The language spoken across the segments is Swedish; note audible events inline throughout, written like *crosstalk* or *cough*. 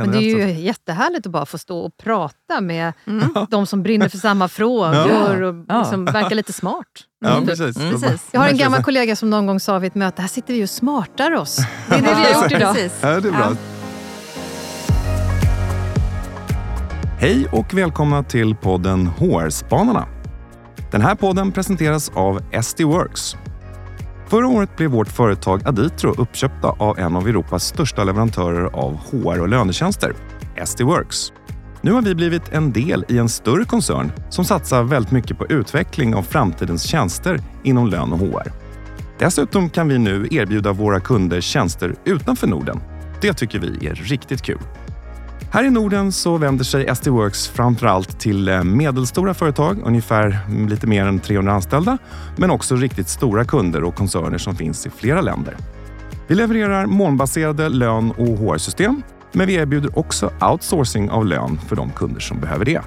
Men det är ju jättehärligt att bara få stå och prata med mm. de som brinner för samma *laughs* frågor och liksom verkar lite smart. Ja, mm. precis. Mm. precis. Jag har en gammal kollega som någon gång sa vid ett möte, här sitter vi och smartar oss. *laughs* Det är det vi har gjort idag. Ja, det är bra. Hej och välkomna till podden HR-spanarna. Den här podden presenteras av SD Works Förra året blev vårt företag Aditro uppköpta av en av Europas största leverantörer av HR och lönetjänster, SD Works. Nu har vi blivit en del i en större koncern som satsar väldigt mycket på utveckling av framtidens tjänster inom lön och HR. Dessutom kan vi nu erbjuda våra kunder tjänster utanför Norden. Det tycker vi är riktigt kul. Här i Norden så vänder sig SD Works framför allt till eh, medelstora företag, ungefär lite mer än 300 anställda, men också riktigt stora kunder och koncerner som finns i flera länder. Vi levererar molnbaserade lön och HR-system, men vi erbjuder också outsourcing av lön för de kunder som behöver det.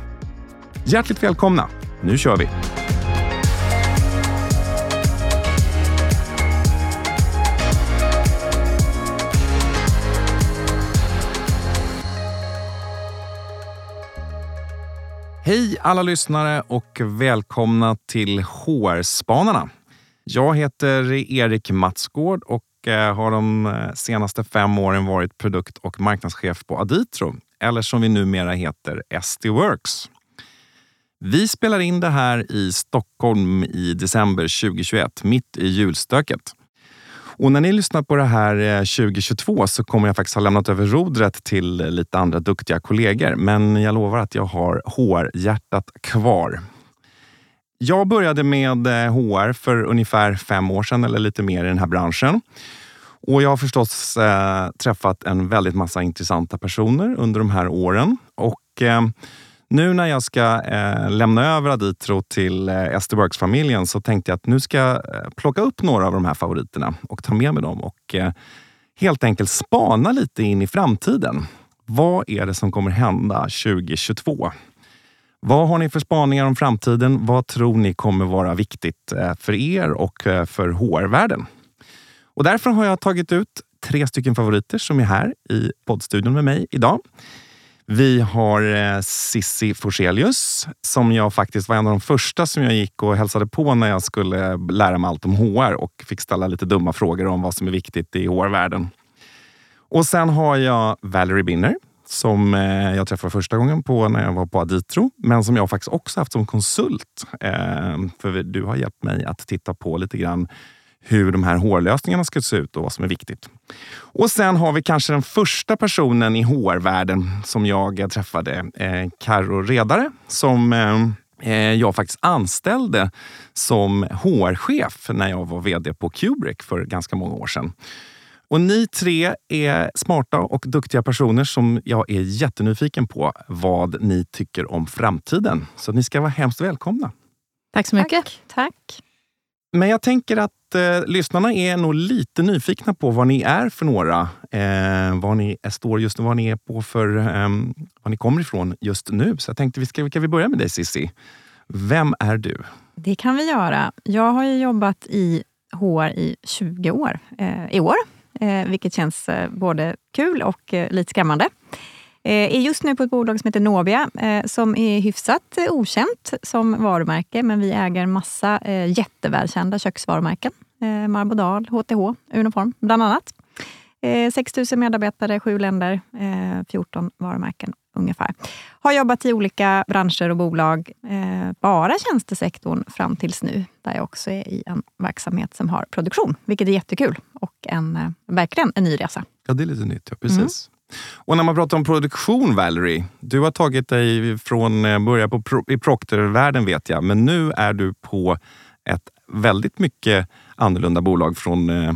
Hjärtligt välkomna! Nu kör vi! Hej alla lyssnare och välkomna till HR-spanarna. Jag heter Erik Matsgård och eh, har de eh, senaste fem åren varit produkt och marknadschef på Aditro, eller som vi numera heter SD Works. Vi spelar in det här i Stockholm i december 2021, mitt i julstöket. Och när ni lyssnar på det här eh, 2022 så kommer jag faktiskt ha lämnat över rodret till eh, lite andra duktiga kollegor. Men jag lovar att jag har HR-hjärtat kvar. Jag började med eh, HR för ungefär fem år sedan eller lite mer i den här branschen. Och jag har förstås eh, träffat en väldigt massa intressanta personer under de här åren. Och eh, nu när jag ska eh, lämna över Aditro till eh, Esterbworks-familjen så tänkte jag att nu ska jag eh, plocka upp några av de här favoriterna och ta med mig dem och eh, helt enkelt spana lite in i framtiden. Vad är det som kommer hända 2022? Vad har ni för spaningar om framtiden? Vad tror ni kommer vara viktigt eh, för er och eh, för HR-världen? Och därför har jag tagit ut tre stycken favoriter som är här i poddstudion med mig idag. Vi har eh, Sissi Forselius som jag faktiskt var en av de första som jag gick och hälsade på när jag skulle lära mig allt om HR och fick ställa lite dumma frågor om vad som är viktigt i HR-världen. Och sen har jag Valerie Binner som eh, jag träffade första gången på när jag var på Aditro, men som jag faktiskt också haft som konsult. Eh, för du har hjälpt mig att titta på lite grann hur de här HR-lösningarna ska se ut och vad som är viktigt. Och sen har vi kanske den första personen i HR-världen som jag träffade, eh, Karo Redare, som eh, eh jag faktiskt anställde som HR-chef när jag var vd på Kubrick för ganska många år sedan. Och ni tre är smarta och duktiga personer som jag är jättenyfiken på vad ni tycker om framtiden. Så ni ska vara hemskt välkomna. Tack så mycket. Tack. Tack. Men jag tänker att eh, lyssnarna är nog lite nyfikna på vad ni är för några. Eh, vad ni står just nu, vad ni är på för, eh, var ni kommer ifrån just nu. Så jag tänkte, vi ska, kan vi börja med dig Cissi? Vem är du? Det kan vi göra. Jag har jobbat i HR i 20 år eh, i år, eh, vilket känns eh, både kul och eh, lite skrämmande. Eh, är just nu på ett bolag som heter Nobia eh, som är hyfsat eh, okänt som varumärke, men vi äger massa jättevälkända köksvarumärken. Marbodal, HTH, Uniform bland annat. 6 000 medarbetare, sju länder, 14 varumärken ungefär. Har jobbat i olika branscher och bolag, bara tjänstesektorn fram tills nu, där jag också är i en verksamhet som har produktion, vilket är jättekul och en, verkligen en ny resa. Ja, det är lite nytt. Ja, precis. Mm. Och när man pratar om produktion, Valerie. Du har tagit dig från början börja på i Procter-världen vet jag, men nu är du på ett väldigt mycket annorlunda bolag från, eh,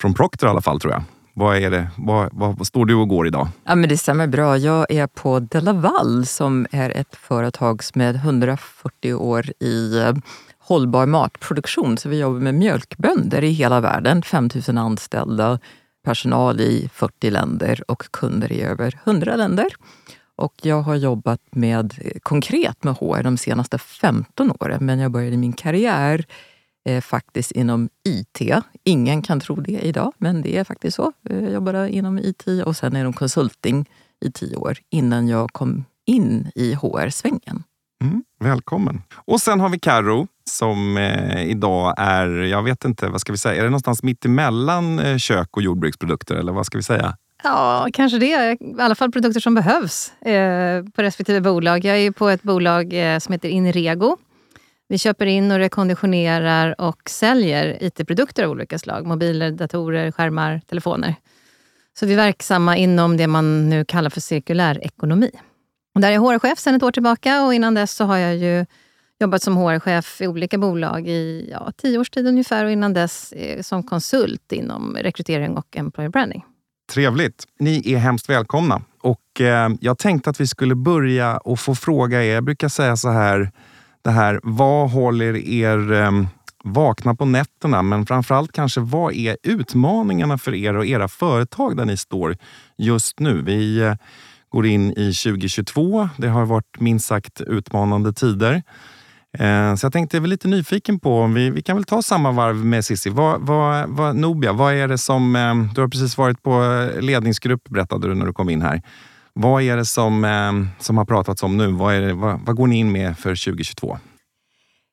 från Procter i alla fall tror jag. Vad, är det? Vad, vad, står du och går idag? Ja, men det stämmer bra. Jag är på Delaval som är ett företag med 140 år i eh, hållbar matproduktion. Så vi jobbar med mjölkbönder i hela världen, 5000 anställda personal i 40 länder och kunder i över 100 länder. Och jag har jobbat med, konkret med HR de senaste 15 åren, men jag började min karriär eh, faktiskt inom IT. Ingen kan tro det idag, men det är faktiskt så. Eh, jag jobbade inom IT och sen inom consulting i tio år innan jag kom in i HR-svängen. Mm, välkommen. Och sen har vi Karo som eh, idag är, jag vet inte, vad ska vi säga, är det någonstans mitt emellan eh, kök och jordbruksprodukter eller vad ska vi säga? Ja, kanske det. I alla fall produkter som behövs eh, på respektive bolag. Jag är på ett bolag eh, som heter Inrego. Vi köper in och rekonditionerar och säljer IT-produkter av olika slag. Mobiler, datorer, skärmar, telefoner. Så vi är verksamma inom det man nu kallar för cirkulär ekonomi. Och där är jag HR-chef sedan ett år tillbaka och innan dess så har jag ju jobbat som HR-chef i olika bolag i ja, tio års tid ungefär och innan dess eh, som konsult inom rekrytering och employer branding. Trevligt. Ni är hemskt välkomna. Och eh, jag tänkte att vi skulle börja och få fråga er, jag brukar säga så här, det här vad håller er eh, vakna på nätterna? Men framförallt kanske vad är utmaningarna för er och era företag där ni står just nu? Vi eh, går in i 2022. Det har varit minst sagt utmanande tider. Eh, så jag tänkte, jag är lite nyfiken på, vi, vi kan väl ta samma varv med Cissi. Vad, vad, vad, Nobia, vad är det som... Eh, du har precis varit på eh, ledningsgrupp berättade du när du kom in här. Vad är det som, som har pratats om nu? Vad, är det, vad, vad går ni in med för 2022?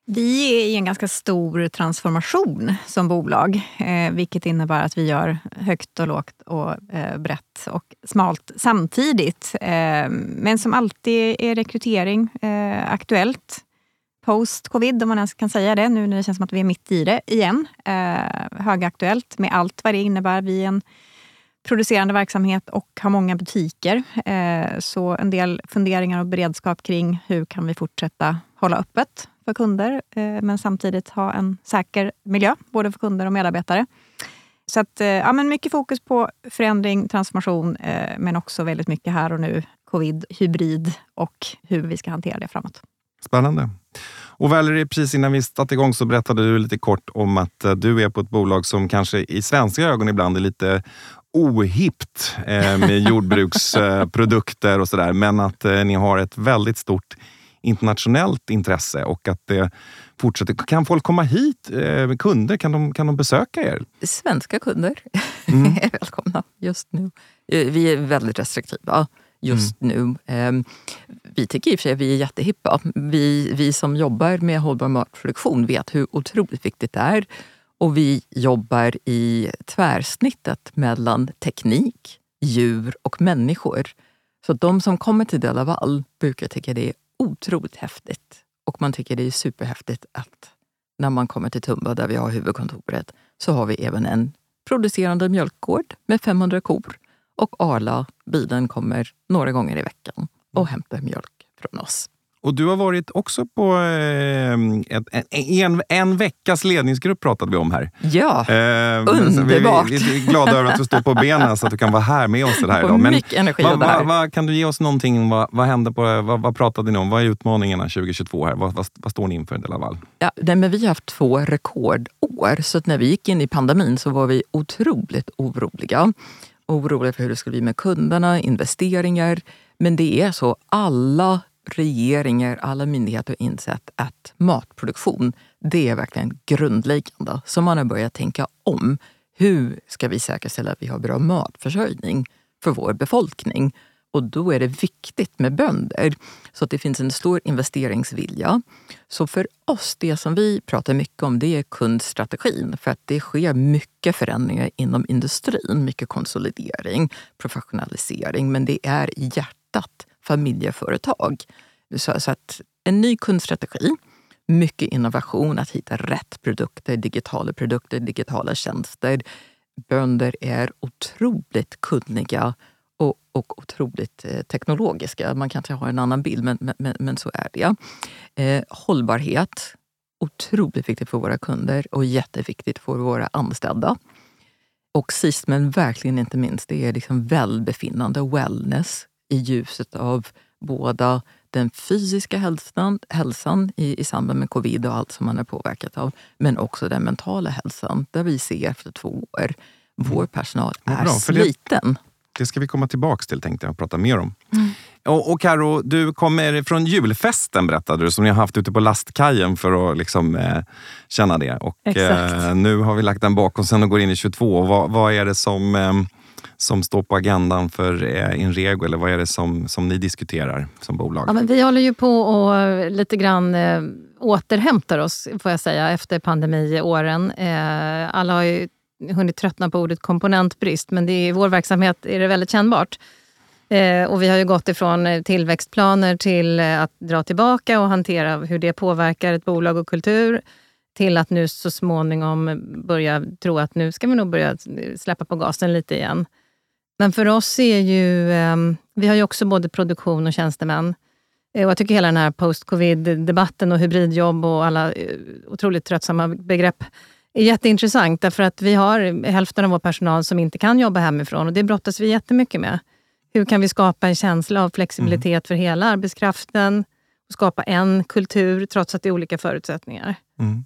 Vi är i en ganska stor transformation som bolag, eh, vilket innebär att vi gör högt och lågt och eh, brett och smalt samtidigt. Eh, men som alltid är rekrytering eh, aktuellt post-covid, om man ens kan säga det, nu när det känns som att vi är mitt i det igen. Eh, högaktuellt med allt vad det innebär. Vi är en producerande verksamhet och har många butiker. Eh, så en del funderingar och beredskap kring hur kan vi fortsätta hålla öppet för kunder, eh, men samtidigt ha en säker miljö, både för kunder och medarbetare. Så att, eh, ja, men mycket fokus på förändring, transformation, eh, men också väldigt mycket här och nu, covid, hybrid och hur vi ska hantera det framåt. Spännande. Och Valerie, precis innan vi satte igång så berättade du lite kort om att eh, du är på ett bolag som kanske i svenska ögon ibland är lite ohippt eh, med *laughs* jordbruksprodukter och sådär. Men att eh, ni har ett väldigt stort internationellt intresse och att det fortsätter. Kan folk komma hit? kunder, kan de, kan de besöka er? Svenska kunder *laughs* mm. är välkomna just nu. Vi är väldigt restriktiva just mm. nu. Vi tycker i och för sig att vi är jättehippa. Vi, vi som jobbar med hållbar matproduktion vet hur otroligt viktigt det är. Och vi jobbar i tvärsnittet mellan teknik, djur och människor. Så de som kommer till Delaval brukar tycka det är otroligt häftigt. Och man tycker det är superhäftigt att när man kommer till Tumba där vi har huvudkontoret så har vi även en producerande mjölkgård med 500 kor och Arla, bilen kommer några gånger i veckan och hämtar mjölk från oss. Och du har varit också på eh, ett, en, en veckas ledningsgrupp pratade vi om här. Ja, eh, underbart! Vi, vi, är glada över att du står på benen så att du kan vara här med oss här idag. Men mycket energi vad, vad, vad, Kan du ge oss någonting? Vad, vad hände på, vad, vad pratade ni om? Vad är utmaningarna 2022? här? Vad, vad, vad står ni inför Delaval? Ja, nej, men vi har haft två rekordår, så när vi gick in i pandemin så var vi otroligt oroliga oroliga för hur det skulle bli med kunderna, investeringar. Men det är så, alla regeringar, alla myndigheter har insett att matproduktion, det är verkligen grundläggande. Så man har börjat tänka om. Hur ska vi säkerställa att vi har bra matförsörjning för vår befolkning? Och då är det viktigt med bönder. Så att det finns en stor investeringsvilja. Så för oss, det som vi pratar mycket om, det är kundstrategin. För att det sker mycket förändringar inom industrin. Mycket konsolidering, professionalisering. Men det är hjärtat familjeföretag. Så, så att en ny kundstrategi, mycket innovation, att hitta rätt produkter, digitala produkter, digitala tjänster. Bönder är otroligt kunniga och, och otroligt eh, teknologiska. Man kanske har en annan bild, men, men, men så är det. Eh, hållbarhet, otroligt viktigt för våra kunder och jätteviktigt för våra anställda. Och sist men verkligen inte minst, det är liksom välbefinnande, wellness i ljuset av båda den fysiska hälsan, hälsan i, i samband med covid och allt som man är påverkat av, men också den mentala hälsan där vi ser efter två år, vår mm. personal är bra, sliten. Det ska vi komma tillbaka till tänkte jag och prata mer om. Mm. Och, och Karo, du kommer från julfesten berättade du som ni har haft ute på lastkajen för att liksom, eh, känna det. Och, eh, nu har vi lagt den bakom sen och går in i 22. Vad, vad är det som... Eh, som står på agendan för eh, Inrego? Eller vad är det som, som ni diskuterar som bolag? Ja, men vi håller ju på och lite grann eh, återhämtar oss, får jag säga, efter pandemiåren. Eh, alla har ju hunnit tröttna på ordet komponentbrist, men det är, i vår verksamhet är det väldigt kännbart. Eh, och vi har ju gått ifrån eh, tillväxtplaner till eh, att dra tillbaka och hantera hur det påverkar ett bolag och kultur till att nu så småningom börja tro att nu ska vi nog börja släppa på gasen lite igen. Men för oss är ju... Ehm, vi har ju också både produktion och tjänstemän. Och jag tycker hela den här post-covid-debatten och hybridjobb och alla otroligt tröttsamma begrepp är jätteintressant. Därför att vi har hälften av vår personal som inte kan jobba hemifrån och det brottas vi jättemycket med. Hur kan vi skapa en känsla av flexibilitet mm. för hela arbetskraften och skapa en kultur trots att det är olika förutsättningar? Mm.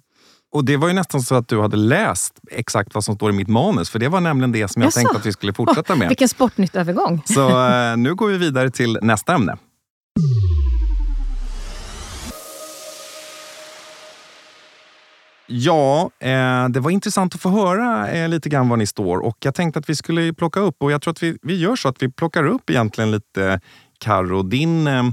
Och Det var ju nästan så att du hade läst exakt vad som står i mitt manus. För det var nämligen det som jag, jag tänkte att vi skulle fortsätta med. *laughs* Vilken sportnytt övergång. *laughs* Så eh, nu går vi vidare till nästa ämne. Ja, eh, det var intressant att få höra eh, lite grann var ni står och jag tänkte att vi skulle plocka upp och jag tror att vi, vi gör så att vi plockar upp egentligen lite Karo, din eh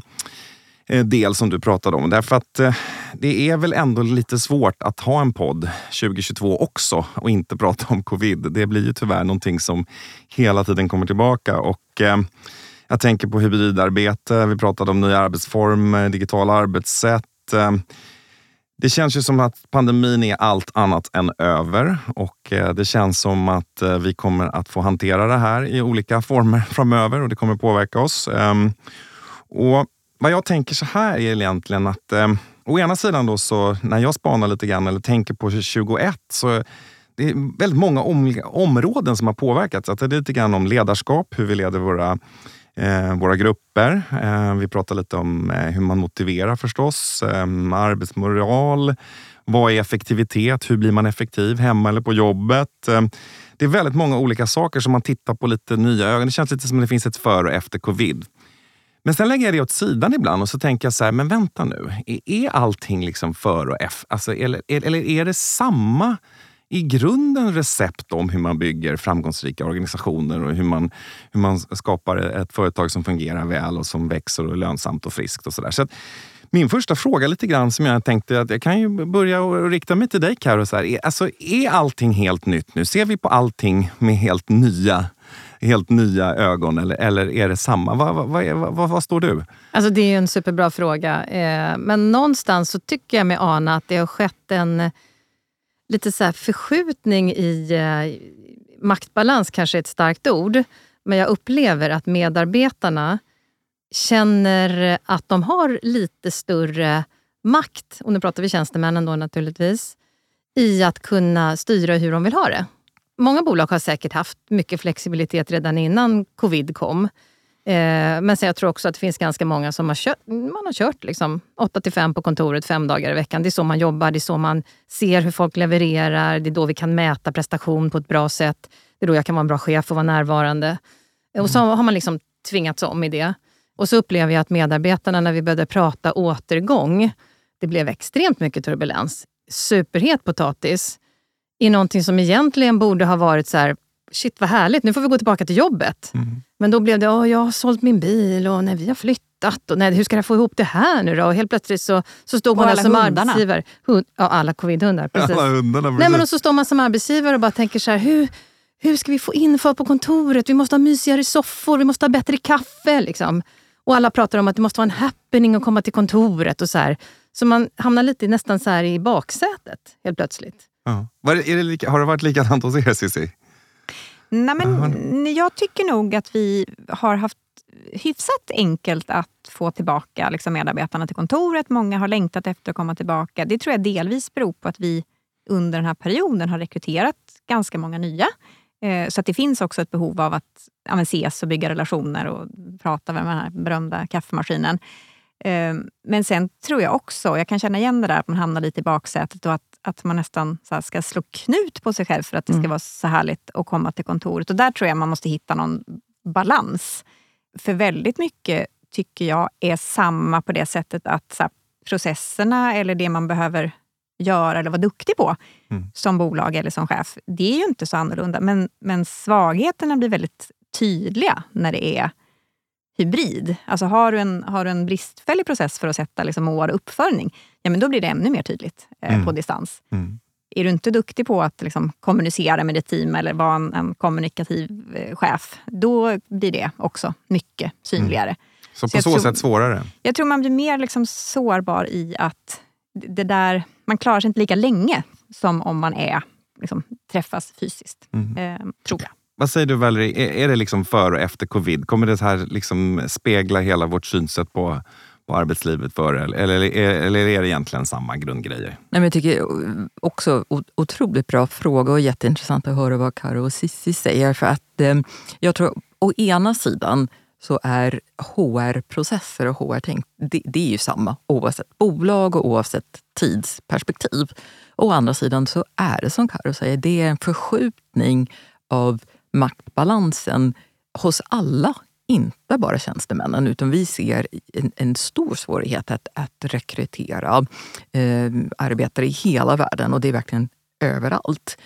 Eh, del som du pratade om. Därför att eh, det är väl ändå lite svårt att ha en podd 2022 också och inte prata om covid. Det blir ju tyvärr någonting som hela tiden kommer tillbaka och eh, jag tänker på hybridarbete. Vi pratade om nya arbetsformer, digitala arbetssätt. Det känns ju som att pandemin är allt annat än över och det känns som att vi kommer att få hantera det här i olika former framöver och det kommer påverka oss. Ehm, och vad jag tänker så här är egentligen att eh, å ena sidan då så när jag spanar lite grann eller tänker på 21 så det är väldigt många områden som har påverkats. Att det är lite grann om ledarskap, hur vi leder våra eh, våra grupper. Eh, vi pratar lite om eh, hur man motiverar förstås, eh, arbetsmoral. Vad är effektivitet? Hur blir man effektiv hemma eller på jobbet? Eh, det är väldigt många olika saker som man tittar på lite nya ögon. Det känns lite som att det finns ett före och efter covid. Men sen lägger jag det åt sidan ibland och så tänker jag så här, men vänta nu. Är allting liksom för och efter? Alltså, eller, eller är det samma i grunden recept om hur man bygger framgångsrika organisationer och hur man, hur man skapar ett företag som fungerar väl och som växer och är lönsamt och friskt och sådär. Så, så min första fråga lite grann som jag tänkte att jag kan ju börja och rikta mig till dig Carro. Så här, alltså, är allting helt nytt nu? Ser vi på allting med helt nya helt nya ögon eller, eller är det samma? Vad, vad, vad, vad, står du? Alltså det är en superbra fråga. Eh, men någonstans så tycker jag mig ana att det har skett en eh, lite så förskjutning i eh, maktbalans, kanske är ett starkt ord. Men jag upplever att medarbetarna känner att de har lite större makt, och nu pratar vi tjänstemännen då naturligtvis, i att kunna styra hur de vill ha det. Många bolag har säkert haft mycket flexibilitet redan innan covid kom. Eh, men men jag tror också att det finns ganska många som har kört, man har kört liksom 8 till 5 på kontoret fem dagar i veckan. Det är så man jobbar, det är så man ser hur folk levererar. Det är då vi kan mäta prestation på ett bra sätt. Det är då jag kan vara en bra chef och vara närvarande. Och så har man liksom tvingats om i det. Och så upplever jag att medarbetarna, när vi började prata återgång, det blev extremt mycket turbulens. Superhet potatis i någonting som egentligen borde ha varit så här, shit vad härligt, nu får vi gå tillbaka till jobbet. Mm. Men då blev det, oh, jag har sålt min bil och nej, vi har flyttat. Och nej, hur ska jag få ihop det här nu då? Och helt plötsligt så, så stod man där som hundarna. arbetsgivare. Hund, ja, alla covidhundar. Precis. Alla hundarna, precis. Nej, men och så står man som arbetsgivare och bara tänker så här, hur, hur ska vi få in folk på kontoret? Vi måste ha mysigare soffor, vi måste ha bättre kaffe. Liksom. Och alla pratar om att det måste vara en happening att komma till kontoret. och Så här. Så man hamnar lite nästan så i baksätet helt plötsligt. Ja. Var är det lika, har det varit likadant hos er Cissi? Nej, men jag tycker nog att vi har haft hyfsat enkelt att få tillbaka liksom, medarbetarna till kontoret. Många har längtat efter att komma tillbaka. Det tror jag delvis beror på att vi under den här perioden har rekryterat ganska många nya. Eh, så att det finns också ett behov av att ja, ses och bygga relationer och prata med den här berömda kaffemaskinen. Eh, men sen tror jag också, jag kan känna igen det där att man hamnar lite i baksätet och att att man nästan ska slå knut på sig själv för att det ska mm. vara så härligt att komma till kontoret. Och Där tror jag man måste hitta någon balans. För väldigt mycket tycker jag är samma på det sättet att här, processerna eller det man behöver göra eller vara duktig på mm. som bolag eller som chef, det är ju inte så annorlunda. Men, men svagheterna blir väldigt tydliga när det är hybrid. Alltså har du en, har du en bristfällig process för att sätta liksom mål och uppföljning, ja, men då blir det ännu mer tydligt eh, Mm. på distans. Mm. Är du inte duktig på att liksom, kommunicera med ditt team eller vara en, en kommunikativ eh, chef, då blir det också mycket synligare. Så Så på så tror- sätt svårare. Jag tror man blir mer liksom sårbar i att det där, man klarar sig inte lika länge som om man är, liksom, träffas fysiskt. Mm. Eh, tror jag. Vad säger du Valerie, är, är det liksom före och efter covid? Kommer det här liksom spegla hela vårt synsätt på, på arbetslivet före? Eller, eller, är- eller är det egentligen samma grundgrejer? Nej, men jag tycker också otroligt bra fråga och jätteintressant att höra vad Karo och Sissi säger. För att eh, jag tror å ena sidan så är HR-processer och HR-tänk, det, det är ju samma oavsett bolag och oavsett tidsperspektiv. Å andra sidan så är det som Karo säger, det är en förskjutning av maktbalansen hos alla, inte bara tjänstemännen, utan vi ser en, en stor svårighet att, att rekrytera eh, arbetare i hela världen och det är verkligen överallt.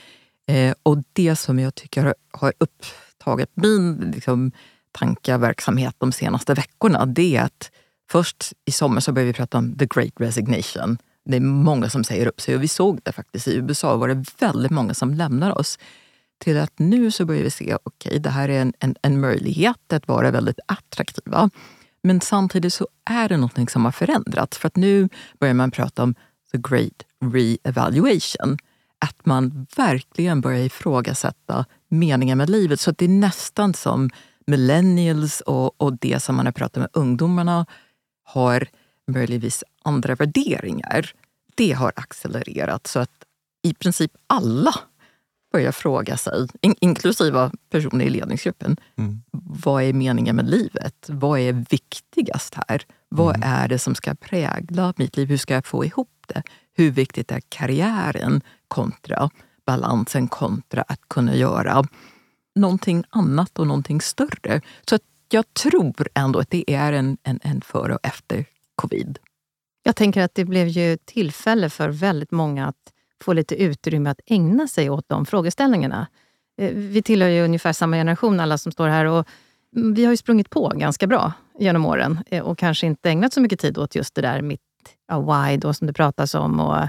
Eh, och det som jag tycker har, har upptagit min liksom, tankeverksamhet de senaste veckorna, det är att först i sommar så började vi prata om the great resignation. Det är många som säger upp sig och vi såg det faktiskt. I USA var det väldigt många som lämnar oss. Till att nu så börjar vi se, okej, okay, det här är en, en, en möjlighet att vara väldigt attraktiva. Men samtidigt så är det någonting som har förändrats. För att nu börjar man prata om the great re-evaluation. Att man verkligen börjar ifrågasätta meningen med livet. Så att det är nästan som millennials och, och det som man har pratat med ungdomarna har möjligtvis andra värderingar. Det har accelererat så att i princip alla börjar fråga sig, in, inklusive personer i ledningsgruppen, Mm. vad är meningen med livet? Vad är viktigast här? Vad Mm. är det som ska prägla mitt liv? Hur ska jag få ihop det? Hur viktigt är karriären kontra balansen kontra att kunna göra någonting annat och någonting större? Så att jag tror ändå att det är en, en, en före och efter covid. Jag tänker att det blev ju tillfälle för väldigt många att få lite utrymme att ägna sig åt de frågeställningarna. Eh, Vi tillhör ju ungefär samma generation alla som står här och mm, vi har ju sprungit på ganska bra genom åren eh, och kanske inte ägnat så mycket tid åt just det där mitt ja, why då, som det pratas om och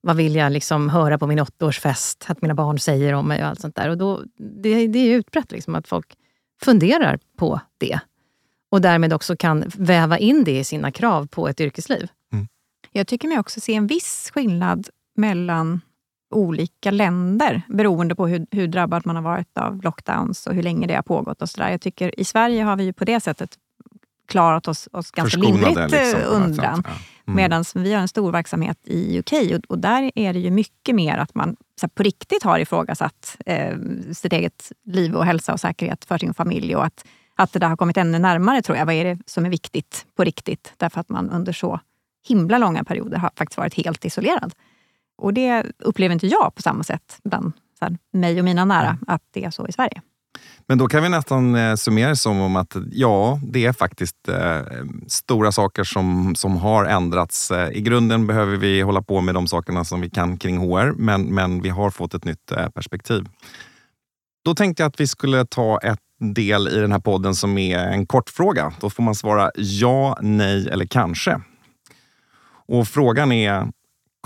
vad vill jag liksom höra på min åttaårsfest att mina barn säger om mig och allt sånt där. Och då, det, det är utbrett liksom att folk funderar på det och därmed också kan väva in det i sina krav på ett yrkesliv. Jag tycker mig också se en viss skillnad mellan olika länder beroende på hur, hur drabbad man har varit av lockdowns och hur länge det har pågått. och så där. Jag tycker I Sverige har vi ju på det sättet klarat oss, oss ganska lindrigt liksom, eh, något undan. Ja. Mm. Medan vi har en stor verksamhet i UK och, och där är det ju mycket mer att man så här, på riktigt har ifrågasatt eh, sitt eget liv och hälsa och säkerhet för sin familj. Och att, att det där har kommit ännu närmare, tror jag. Vad är det som är viktigt på riktigt? Därför att man under så himla långa perioder har faktiskt varit helt isolerad. Och det upplever inte jag på samma sätt bland här, mig och mina nära, att det är så i Sverige. Men då kan vi nästan eh, summera som om att ja, det är faktiskt eh, stora saker som, som har ändrats. Eh, I grunden behöver vi hålla på med de sakerna som vi kan kring HR, men, men vi har fått ett nytt eh, perspektiv. Då tänkte jag att vi skulle ta ett del i den här podden som är en kort fråga. Då får man svara ja, nej eller kanske. Och frågan är,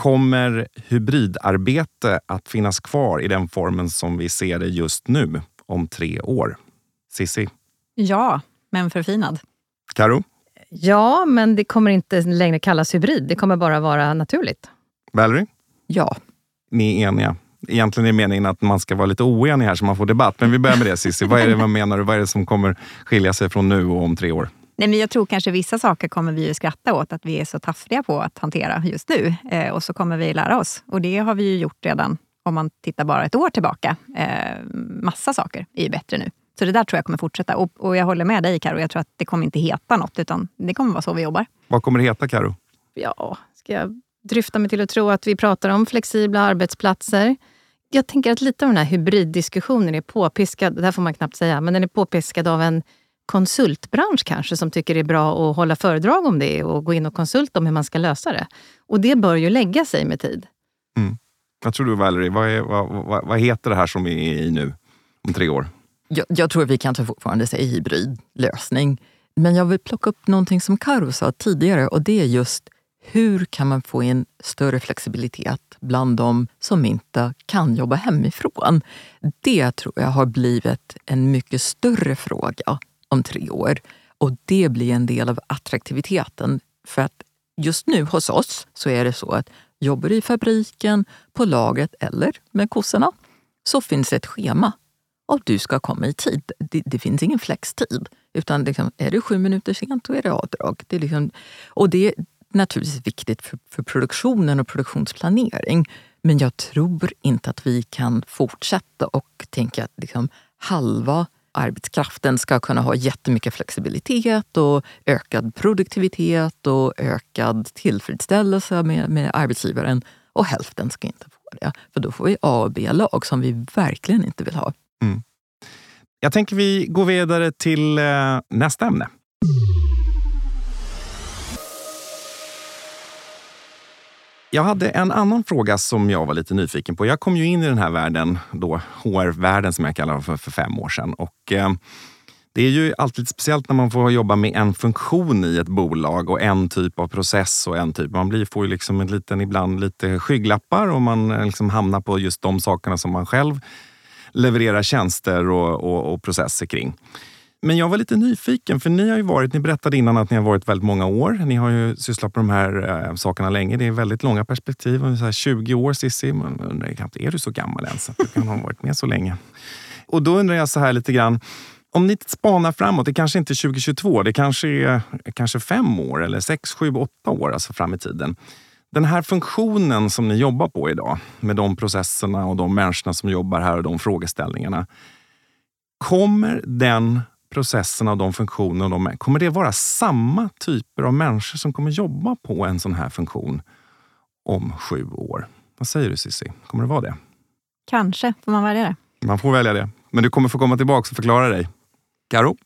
kommer hybridarbete att finnas kvar i den formen som vi ser det just nu om tre år? Sissi? Ja, men förfinad. Karo? Ja, men det kommer inte längre kallas hybrid. Det kommer bara vara naturligt. Valerie? Ja, Ni är eniga. Egentligen är meningen att man ska vara lite oenig här så man får debatt. Men vi börjar med det Cissi. Vad är det man menar? Vad är det som kommer skilja sig från nu och om tre år? Nej, men jag tror kanske vissa saker kommer vi ju skratta åt att vi är så taffliga på att hantera just nu. Eh, och så kommer vi lära oss. Och det har vi ju gjort redan om man tittar bara ett år tillbaka. Eh, massa saker är ju bättre nu. Så det där tror jag kommer fortsätta. Och, och jag håller med dig Karo. jag tror att det kommer inte heta något, utan det kommer vara så vi jobbar. Vad kommer det heta Karo? Ja, ska jag dryfta mig till att tro att vi pratar om flexibla arbetsplatser? Jag tänker att lite av den här hybriddiskussionen är påpiskad, det här får man knappt säga, men den är påpiskad av en konsultbransch kanske som tycker det är bra att hålla föredrag om det och gå in och konsulta om hur man ska lösa det. Och det bör ju lägga sig med tid. Vad tror du Valerie? Vad, är, vad, vad, vad heter det här som vi är i nu om tre år? Jag, jag tror att vi kanske fortfarande säger hybridlösning. Men jag vill plocka upp någonting som Karo sa tidigare och det är just hur kan man få in större flexibilitet bland de som inte kan jobba hemifrån? Det tror jag har blivit en mycket större fråga om tre år. Och det blir en del av attraktiviteten. För att just nu hos oss så är det så att jobbar du i fabriken, på lagret eller med kossorna så finns det ett schema och du ska komma i tid. Det, det finns ingen flextid. Utan liksom, är det sju minuter sent, då är det avdrag. Det är liksom, och det är naturligtvis viktigt för, för produktionen och produktionsplanering. Men jag tror inte att vi kan fortsätta och tänka att liksom, halva arbetskraften ska kunna ha jättemycket flexibilitet och ökad produktivitet och ökad tillfredsställelse med, med arbetsgivaren och hälften ska inte få det. För då får vi A och B-lag som vi verkligen inte vill ha. Mm. Jag tänker vi går vidare till eh, nästa ämne. Jag hade en annan fråga som jag var lite nyfiken på. Jag kom ju in i den här världen, då HR-världen som jag kallar för, för fem år sedan. Och, eh, det är ju alltid speciellt när man får jobba med en funktion i ett bolag och en typ av process och en typ. Man blir, får ju liksom en liten, ibland lite skygglappar och man eh, liksom hamnar på just de sakerna som man själv levererar tjänster och, och, och processer kring. Men jag var lite nyfiken, för ni har ju varit, ni berättade innan att ni har varit väldigt många år. Ni har ju sysslat med de här äh, sakerna länge. Det är väldigt långa perspektiv. Ungefär 20 år Cissi. Man undrar knappt, är du så gammal ens? Att du kan ha varit med så länge. Och då undrar jag så här lite grann. Om ni spanar framåt, det kanske inte är 2022, det kanske är kanske fem år eller sex, sju, åtta år alltså fram i tiden. Den här funktionen som ni jobbar på idag, med de processerna och de människorna som jobbar här och de frågeställningarna. Kommer den processerna och de funktionerna, och de, kommer det vara samma typer av människor som kommer jobba på en sån här funktion om sju år? Vad säger du Cissi? Kommer det vara det? Kanske, får man välja det? Man får välja det. Men du kommer få komma tillbaka och förklara dig. Karo?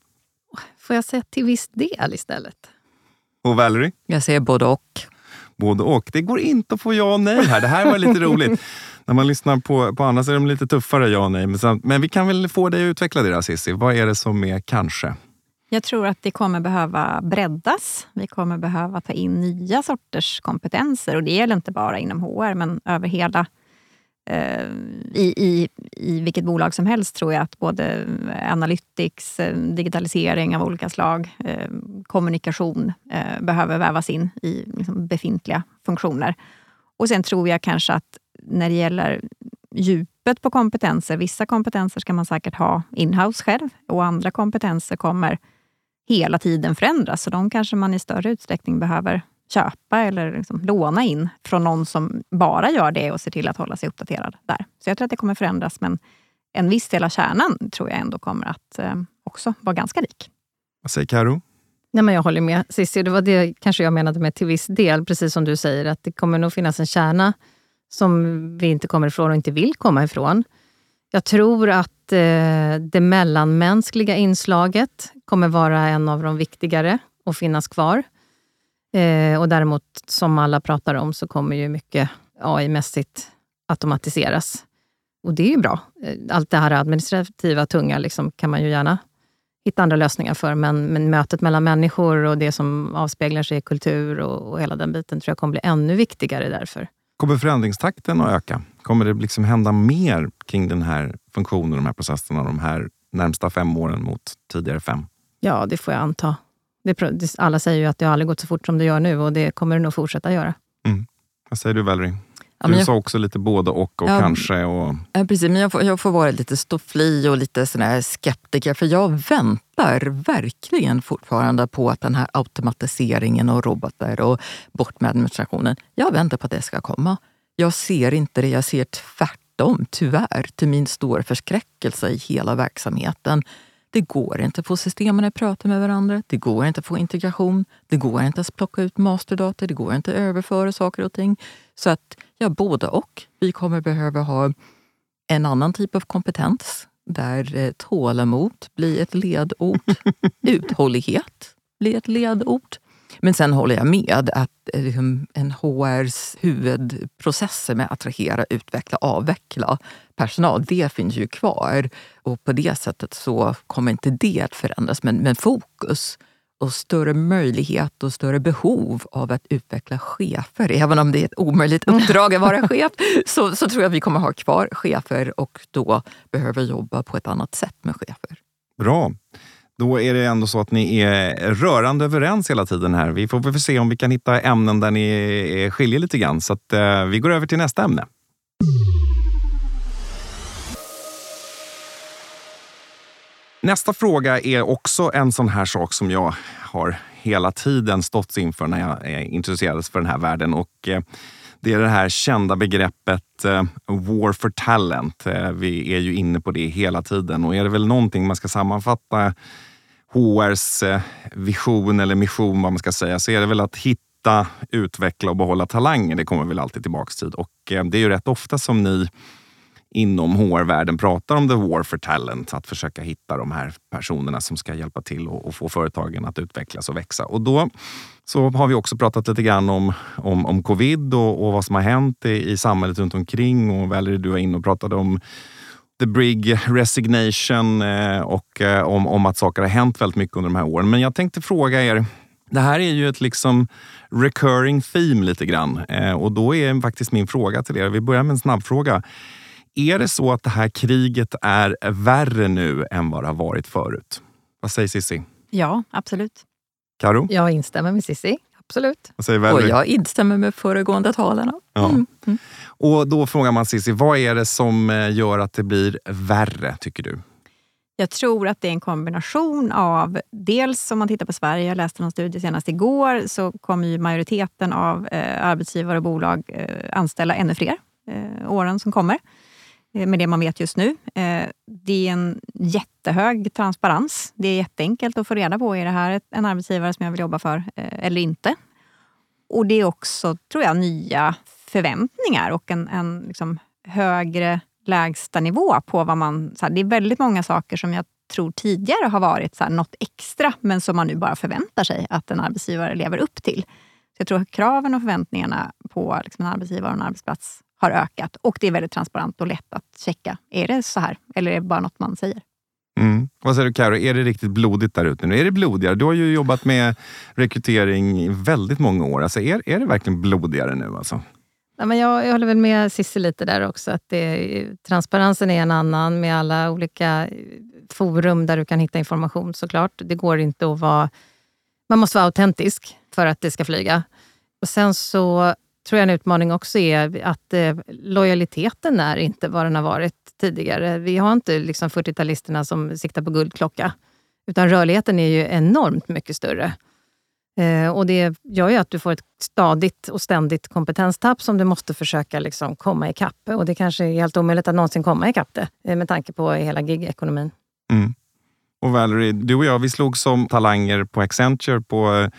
Får jag säga till viss del istället? Och Valerie? Jag säger både och. Både och. Det går inte att få ja och nej här. Det här var lite roligt. *laughs* När man lyssnar på, på andra så är de lite tuffare ja och nej. Men, sen, men vi kan väl få dig att utveckla det Cissi. Vad är det som är kanske? Jag tror att det kommer behöva breddas. Vi kommer behöva ta in nya sorters kompetenser. Och Det gäller inte bara inom HR, men över hela eh, i, i, I vilket bolag som helst tror jag att både eh, analytics, eh, digitalisering av olika slag, eh, kommunikation eh, behöver vävas in i liksom, befintliga funktioner. Och Sen tror jag kanske att när det gäller djupet på kompetenser, vissa kompetenser ska man säkert ha inhouse själv och andra kompetenser kommer hela tiden förändras. Så de kanske man i större utsträckning behöver köpa eller liksom låna in från någon som bara gör det och ser till att hålla sig uppdaterad där. Så jag tror att det kommer förändras, men en viss del av kärnan tror jag ändå kommer att eh, också vara ganska lik. Vad säger Karo? Nej, men jag håller med Cissi. Det var det kanske jag menade med till viss del, precis som du säger, att det kommer nog finnas en kärna som vi inte kommer ifrån och inte vill komma ifrån. Jag tror att eh, det mellanmänskliga inslaget kommer vara en av de viktigare och finnas kvar. Eh, och däremot, som alla pratar om, så kommer ju mycket AI-mässigt automatiseras. Och det är ju bra. Eh, allt det här administrativa, tunga, liksom, kan man ju gärna hitta andra lösningar för. Men, men mötet mellan människor och det som avspeglar sig i kultur och, och hela den biten tror jag kommer bli ännu viktigare därför. Kommer förändringstakten att öka? Kommer det liksom hända mer kring den här funktionen, de här processerna, de här närmsta fem åren mot tidigare fem? Ja, det får jag anta. Det, alla säger ju att det har aldrig gått så fort som det gör nu och det kommer det nog fortsätta göra. Mm. Vad säger du Valerie? Ja, du jag, sa också lite både och och ja, kanske. Och... Ja, precis, men jag får, jag får vara lite stofflig och lite sån här skeptiker. För jag väntar verkligen fortfarande på att den här automatiseringen och robotar och bort med administrationen. Jag väntar på att det ska komma. Jag ser inte det. Jag ser tvärtom, tyvärr, till min stora förskräckelse i hela verksamheten. Det går inte att få systemen att prata med varandra. Det går inte att få integration. Det går inte att plocka ut masterdata. Det går inte att överföra saker och ting. Så att, ja, både och. Vi kommer behöva ha en annan typ av kompetens där eh, tålamod blir ett ledord. *laughs* Uthållighet blir ett ledord. Men sen håller jag med att eh, liksom, en HRs huvudprocesser med att attrahera, utveckla, avveckla personal, det finns ju kvar. Och på det sättet så kommer inte det att förändras. Men, men fokus och större möjlighet och större behov av att utveckla chefer. Även om det är ett omöjligt uppdrag att vara chef *laughs* så, så tror jag att vi kommer ha kvar chefer och då behöver jobba på ett annat sätt med chefer. Bra. Då är det ändå så att ni är rörande överens hela tiden här. Vi får väl se om vi kan hitta ämnen där ni skiljer lite grann. Så att, eh, vi går över till nästa ämne. Nästa fråga är också en sån här sak som jag har hela tiden stått inför när jag eh, intresserades för den här världen. Och eh, det är det här kända begreppet eh, War for Talent. Vi är ju inne på det hela tiden och är det väl någonting man ska sammanfatta HRs vision eller mission, vad man ska säga, så är det väl att hitta, utveckla och behålla talanger. Det kommer väl alltid tillbaks till. Och det är ju rätt ofta som ni inom HR-världen pratar om the war for talent. Att försöka hitta de här personerna som ska hjälpa till och, få företagen att utvecklas och växa. Och då så har vi också pratat lite grann om, om, om covid och, och vad som har hänt i, i samhället runt omkring. Och Valerie, du var inne och pratade om the big resignation eh, och eh, om, om att saker har hänt väldigt mycket under de här åren. Men jag tänkte fråga er, det här är ju ett liksom recurring theme lite grann. Eh, och då är faktiskt min fråga till er, vi börjar med en snabbfråga. Är det så att det här kriget är värre nu än vad det har varit förut? Vad säger Cissi? Ja, absolut. Karo? Jag instämmer med Cissi. Absolut. Vad säger Och jag instämmer med föregående talarna. Ja. Mm. Mm. Och då frågar man Cissi, vad är det som eh, gör att det blir värre, tycker du? Jag tror att det är en kombination av, dels om man tittar på Sverige, jag läste någon studie senast igår, så kommer ju majoriteten av eh, arbetsgivare och bolag eh, anställa ännu fler eh, åren som kommer. Eh, med det man vet just nu. Eh, det är en jättehög transparens. Det är jätteenkelt att få reda på, är det här en arbetsgivare som jag vill jobba för eh, eller inte? Och det är också, tror jag, nya förväntningar och en, en liksom högre lägstanivå på vad man... Så här, det är väldigt många saker som jag tror tidigare har varit så här, något extra, men som man nu bara förväntar sig att en arbetsgivare lever upp till. Så jag tror att kraven och förväntningarna på liksom en arbetsgivare och en arbetsplats har ökat. Och det är väldigt transparent och lätt att checka. Är det så här? Eller är det bara något man säger? Mm. Vad säger du Karo, är det riktigt blodigt där ute nu? Är det blodigare? Du har ju jobbat med rekrytering i väldigt många år. Alltså är, är det verkligen blodigare nu? Alltså? Ja, men jag, jag håller väl med Cissi lite där också. Att det, transparensen är en annan med alla olika forum där du kan hitta information såklart. Det går inte att vara... Man måste vara autentisk för att det ska flyga. Och Sen så tror jag en utmaning också är att eh, lojaliteten är inte vad den har varit tidigare. Vi har inte liksom 40-talisterna som siktar på guldklocka, utan rörligheten är ju enormt mycket större. Eh, och Det gör ju att du får ett stadigt och ständigt kompetenstapp som du måste försöka liksom komma ikapp. Och det kanske är helt omöjligt att någonsin komma ikapp det, eh, med tanke på hela gigekonomin. Mm. Och Valerie, du och jag vi slog som talanger på Accenture på eh,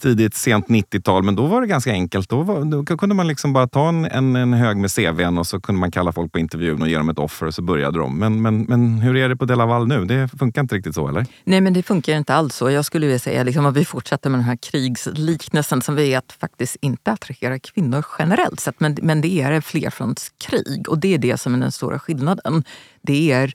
tidigt, sent 90-tal, men då var det ganska enkelt. Då, var, då kunde man liksom bara ta en, en, en, hög med CVn och så kunde man kalla folk på intervjun och ge dem ett offer och så började de. Men, men, men hur är det på Delaval nu? Det funkar inte riktigt så, eller? Nej, men det funkar inte alls så. Jag skulle vilja säga liksom att vi fortsätter med den här krigsliknelsen som vi att faktiskt inte attraherar kvinnor generellt sett, men, men det är flerfrontskrig och det är det som är den stora skillnaden. Det är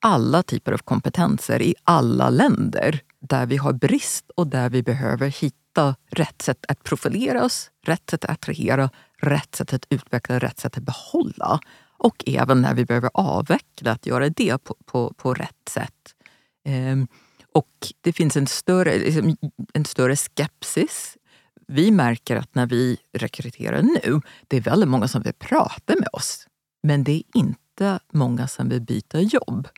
alla typer av kompetenser i alla länder där vi har brist och där vi behöver hitta rätt sätt att profilera oss, rätt sätt att attrahera, rätt sätt att utveckla, rätt sätt att behålla. Och även när vi behöver avveckla, att göra det på, på, på rätt sätt. Ehm, och det finns en större, liksom, en större skepsis. Vi märker att när vi rekryterar nu, det är väldigt många som vill prata med oss. Men det är inte många som vill byta jobb.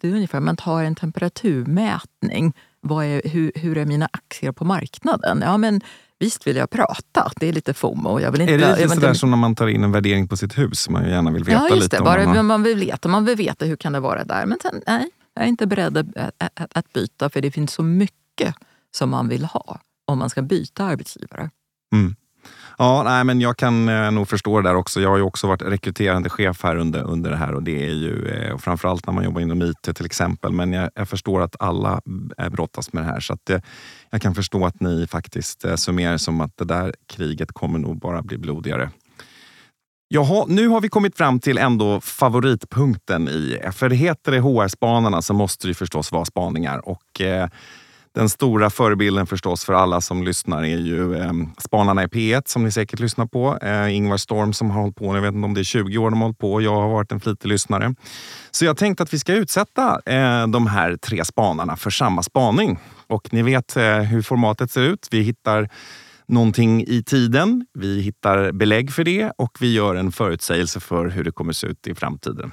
Det är ungefär, man tar en temperaturmätning vad är, hur, hur är mina aktier på marknaden? Ja, men visst vill jag prata. Det är lite FOMO. Jag vill inte, är det lite sådär inte... som när man tar in en värdering på sitt hus? Man gärna vill veta ja, just det. Lite bara, man... man vill veta. Man vill veta hur kan det vara där. Men sen, nej, jag är inte beredd att, att, att byta för det finns så mycket som man vill ha om man ska byta arbetsgivare. Mm. Ja, nej, men jag kan eh, nog förstå det där också. Jag har ju också varit rekryterande chef här under, under det här och det är ju eh, och framförallt när man jobbar inom IT till exempel. Men jag, jag förstår att alla eh, brottas med det här så att, eh, jag kan förstå att ni faktiskt eh, summerar som att det där kriget kommer nog bara bli blodigare. Jaha, nu har vi kommit fram till ändå favoritpunkten i, för det heter det HR-spanarna så måste det förstås vara spaningar och eh, den stora förebilden förstås för alla som lyssnar är ju eh, Spanarna i P1 som ni säkert lyssnar på. Eh, Ingvar Storm som har hållit på, jag vet inte om det är 20 år de har hållit på. Jag har varit en flitig lyssnare. Så jag tänkte att vi ska utsätta eh, de här tre spanarna för samma spaning. Och ni vet eh, hur formatet ser ut. Vi hittar någonting i tiden. Vi hittar belägg för det och vi gör en förutsägelse för hur det kommer se ut i framtiden.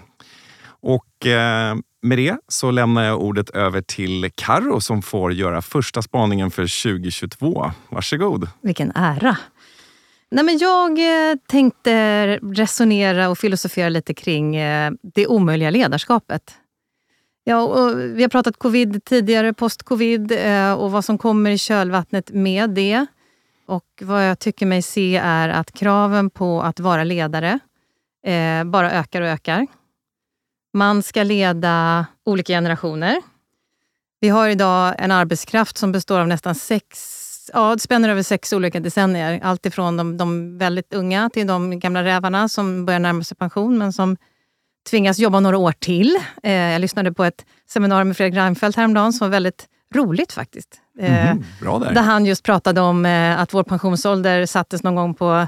Och eh, med det så lämnar jag ordet över till Karo som får göra första spaningen för 2022. Varsågod. Vilken ära. Nej, men jag eh, tänkte resonera och filosofera lite kring eh, det omöjliga ledarskapet. Ja, och vi har pratat covid tidigare, post-covid eh, och vad som kommer i kölvattnet med det. Och vad jag tycker mig se är att kraven på att vara ledare bara ökar och ökar. Man ska leda olika generationer. Vi har idag en arbetskraft som består av nästan sex, ja, det spänner över sex olika decennier. Allt ifrån de, de väldigt unga till de gamla rävarna som börjar närma sig pension men som tvingas jobba några år till. Eh, jag lyssnade på ett seminarium med Fredrik Reinfeldt häromdagen som var väldigt roligt faktiskt. Eh, bra där. där han just pratade om eh, att vår pensionsålder sattes någon gång på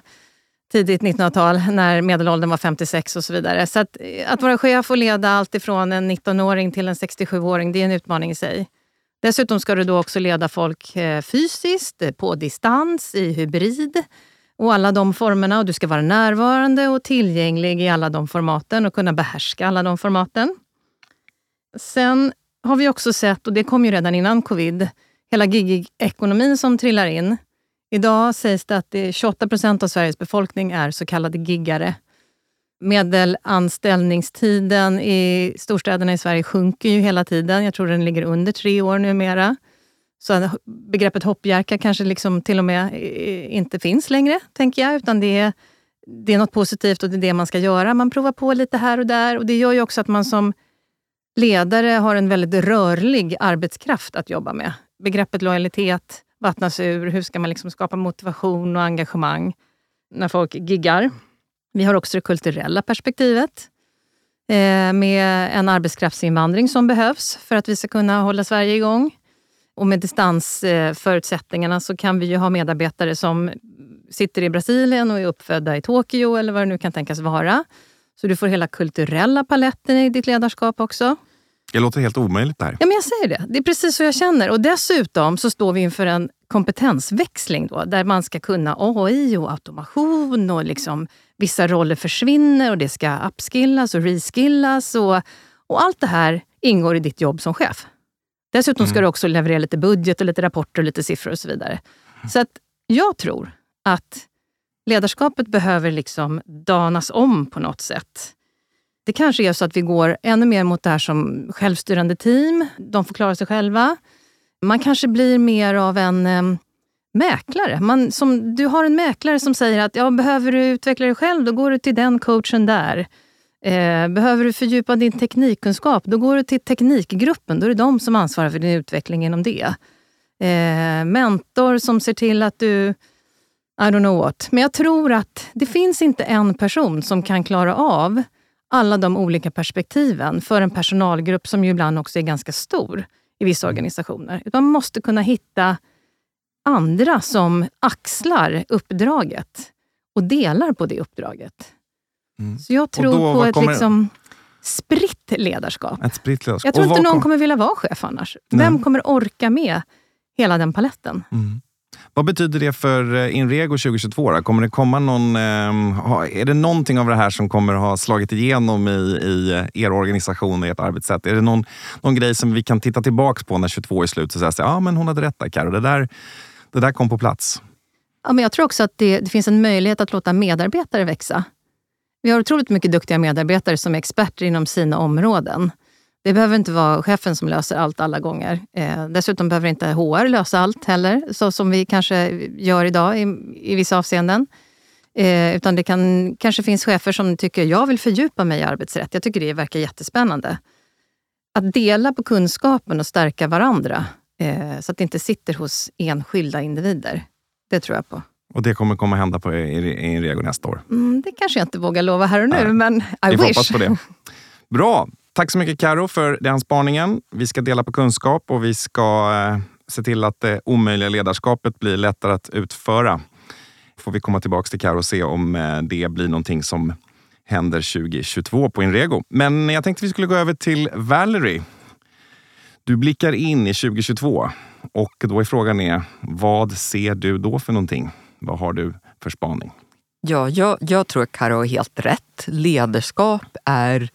tidigt 1900-tal när medelåldern var 56 och så vidare. Så att, eh, att vara chef och leda allt ifrån en 19-åring till en 67-åring, det är en utmaning i sig. Dessutom ska du då också leda folk eh, fysiskt, eh, på distans, i hybrid och alla de formerna. Och du ska vara närvarande och tillgänglig i alla de formaten och kunna behärska alla de formaten. Sen har vi också sett, och det kom ju redan innan covid, hela gigekonomin som trillar in. Idag sägs det att det 28 procent av Sveriges befolkning är så kallade giggare. Medelanställningstiden i storstäderna i Sverige sjunker ju hela tiden. Jag tror den ligger under tre år numera. Så begreppet hoppjerka kanske liksom till och med inte finns längre, tänker jag. Utan det är, det är något positivt och det är det man ska göra. Man provar på lite här och där. Och Det gör ju också att man som ledare har en väldigt rörlig arbetskraft att jobba med. Begreppet lojalitet vattnas ur. Hur ska man liksom skapa motivation och engagemang när folk giggar? Vi har också det kulturella perspektivet eh, med en arbetskraftsinvandring som behövs för att vi ska kunna hålla Sverige igång. Och med distansförutsättningarna så kan vi ju ha medarbetare som sitter i Brasilien och är uppfödda i Tokyo eller vad det nu kan tänkas vara. Så du får hela kulturella paletten i ditt ledarskap också. Det låter helt omöjligt det här. Ja, men jag säger det. Det är precis så jag känner. Och dessutom så står vi inför en kompetensväxling då, där man ska kunna AI och automation och liksom vissa roller försvinner och det ska upskillas och reskillas. Och, och allt det här ingår i ditt jobb som chef. Dessutom ska Mm. du också leverera lite budget och lite rapporter och lite siffror och så vidare. Så att jag tror att ledarskapet behöver liksom danas om på något sätt. Det kanske är så att vi går ännu mer mot det här som självstyrande team. De får klara sig själva. Man kanske blir mer av en eh, mäklare. Man, som, du har en mäklare som säger att ja, behöver du utveckla dig själv, då går du till den coachen där. Eh, behöver du fördjupa din teknikkunskap, då går du till teknikgruppen. Då är det de som ansvarar för din utveckling inom det. Eh, mentor som ser till att du I don't know what. Men jag tror att det finns inte en person som kan klara av alla de olika perspektiven för en personalgrupp som ju ibland också är ganska stor i vissa organisationer. Utan man måste kunna hitta andra som axlar uppdraget och delar på det uppdraget. Mm. Så jag tror då, på ett kommer- liksom spritt ledarskap. Ett spritt ledarskap. Jag tror inte någon kom- kommer vilja vara chef annars. Nej. Vem kommer orka med hela den paletten? Mm. Vad betyder det för eh, Inrego 2022? Då? Kommer det komma någon, ehm, är det någonting av det här som kommer ha slagit igenom i, i eh, er organisation och ert arbetssätt? Är det någon, någon grej som vi kan titta tillbaka på när 22 är slut och säga att ah, men hon hade rätt där Karo. Det där, det där kom på plats. Ja, men jag tror också att det, det finns en möjlighet att låta medarbetare växa. Vi har otroligt mycket duktiga medarbetare som är experter inom sina områden. Det behöver inte vara chefen som löser allt alla gånger. Eh, dessutom behöver inte HR lösa allt heller, så som vi kanske gör idag i, i vissa avseenden. Eh, utan det kan, kanske finns chefer som tycker jag vill fördjupa mig i arbetsrätt. Jag tycker det verkar jättespännande. Att dela på kunskapen och stärka varandra eh, så att det inte sitter hos enskilda individer. Det tror jag på. Och det kommer komma hända på Inrego nästa år? Mm, det kanske jag inte vågar lova här och nu, Nej. men I Vi wish. hoppas på det. Bra! Tack så mycket Karo för den spaningen. Vi ska dela på kunskap och vi ska eh, se till att det omöjliga ledarskapet blir lättare att utföra. får vi komma tillbaka till Karo och se om eh, det blir någonting som händer 2022 på Inrego. Men jag tänkte vi skulle gå över till Valerie. Du blickar in i 2022 och då är frågan är, vad ser du då för någonting? Vad har du för spaning? Ja, jag, jag tror att Karo har helt rätt. Ledarskap är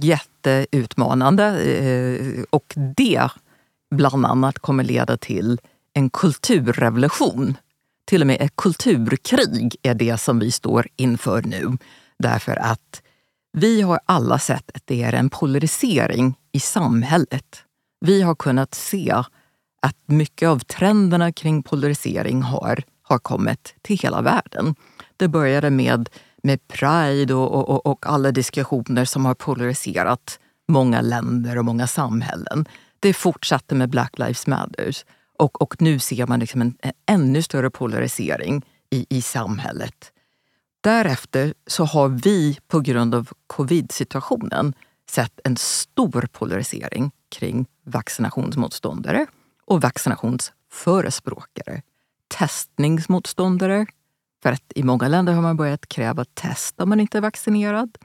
jätteutmanande eh, och det bland annat kommer leda till en kulturrevolution. Till och med ett kulturkrig är det som vi står inför nu. Därför att vi har alla sett att det är en polarisering i samhället. Vi har kunnat se att mycket av trenderna kring polarisering har, har kommit till hela världen. Det började med, med Pride och, och, och alla diskussioner som har polariserat många länder och många samhällen. Det fortsatte med Black Lives Matters och, och nu ser man liksom en, en ännu större polarisering i, i samhället. Därefter så har vi på grund av covid-situationen sett en stor polarisering kring vaccinationsmotståndare och vaccinationsförespråkare. Testningsmotståndare, för att i många länder har man börjat kräva test om man inte är vaccinerad.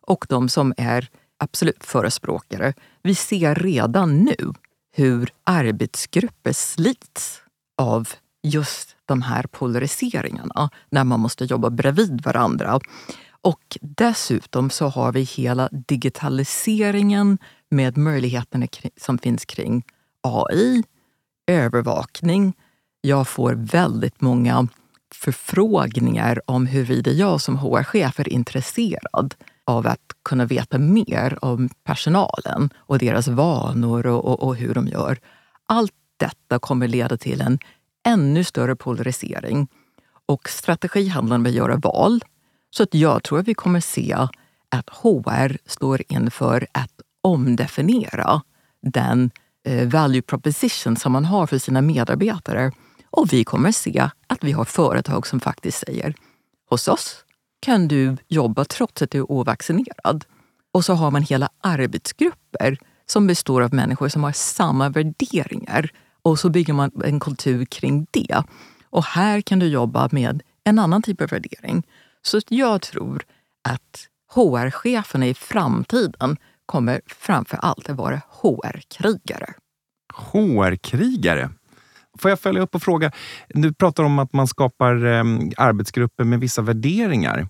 Och de som är absolut förespråkare. Vi ser redan nu hur arbetsgrupper slits av just de här polariseringarna när man måste jobba bredvid varandra. Och dessutom så har vi hela digitaliseringen med möjligheterna som finns kring AI, övervakning. Jag får väldigt många förfrågningar om huruvida jag som HR-chef är intresserad av att kunna veta mer om personalen och deras vanor och, och, och hur de gör. Allt detta kommer leda till en ännu större polarisering. Och strategi handlar om att göra val. Så att jag tror att vi kommer se att HR står inför att omdefiniera den eh, value proposition som man har för sina medarbetare. Och vi kommer se att vi har företag som faktiskt säger hos oss kan du jobba trots att du är ovaccinerad. Och så har man hela arbetsgrupper som består av människor som har samma värderingar. Och så bygger man en kultur kring det. Och här kan du jobba med en annan typ av värdering. Så jag tror att HR-cheferna i framtiden kommer framför allt att vara HR-krigare. HR-krigare? Får jag följa upp och fråga? Du pratar om att man skapar eh, arbetsgrupper med vissa värderingar.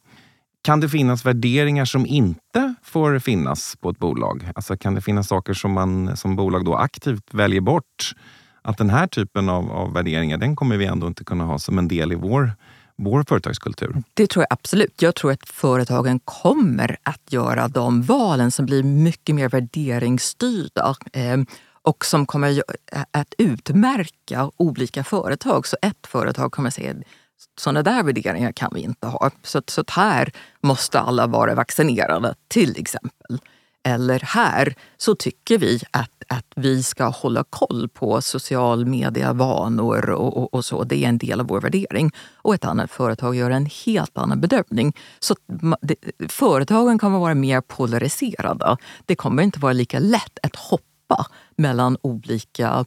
Kan det finnas värderingar som inte får finnas på ett bolag? Alltså kan det finnas saker som man som bolag då aktivt väljer bort? Att den här typen av, av värderingar, den kommer vi ändå inte kunna ha som en del i vår vår företagskultur? Det tror jag absolut. Jag tror att företagen kommer att göra de valen som blir mycket mer värderingsstyrda. Ehm, och som kommer att utmärka olika företag. Så ett företag kommer säga sådana där värderingar kan vi inte ha. Så, så här måste alla vara vaccinerade, till exempel. Eller här så tycker vi att, att vi ska hålla koll på social media-vanor och, och, och, så. Det är en del av vår värdering. Och ett annat företag gör en helt annan bedömning. Så det, företagen kommer vara mer polariserade. Det kommer inte vara lika lätt att hoppa hoppa mellan olika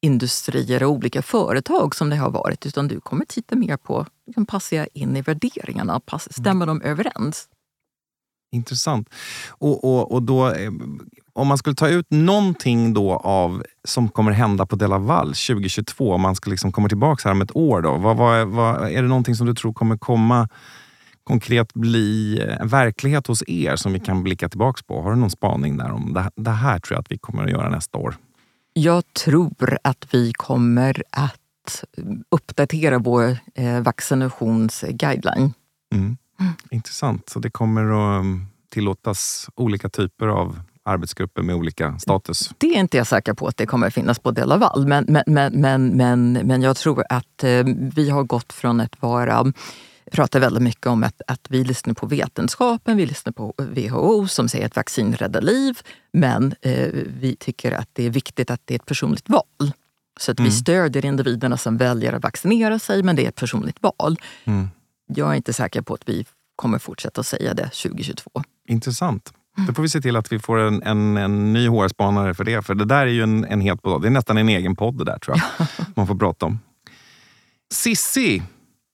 industrier och olika företag som det har varit. Utan du kommer titta mer på, liksom passa in i värderingarna, pass, stämmer de överens? Intressant. Och, och, och då, eh, om man skulle ta ut någonting då av som kommer hända på Delaval 2022, om man ska liksom komma tillbaka här om ett år, då, vad, vad, vad, är det någonting som du tror kommer komma konkret bli en verklighet hos er som vi kan blicka tillbaka på? Har du någon spaning där om det, det här tror jag att vi kommer att göra nästa år? Jag tror att vi kommer att uppdatera vår eh, vaccinationsguideline. Mm. Mm. Intressant. Så det kommer att um, tillåtas olika typer av arbetsgrupper med olika status? Det är inte jag säker på att det kommer att finnas på Delaval. Men, men, men, men, men, men jag tror att eh, vi har gått från att vara pratar väldigt mycket om att, att vi lyssnar på vetenskapen, vi lyssnar på WHO som säger att vaccin räddar liv. Men eh, vi tycker att det är viktigt att det är ett personligt val. Så att mm. vi stödjer individerna som väljer att vaccinera sig, men det är ett personligt val. Mm. Jag är inte säker på att vi kommer fortsätta att säga det 2022. Intressant. Då får vi se till att vi får en, en, en ny HR-spanare för det. För det där är ju en, en helt podd. Det är nästan en egen podd det där tror jag. *laughs* Man får prata om. Sissi,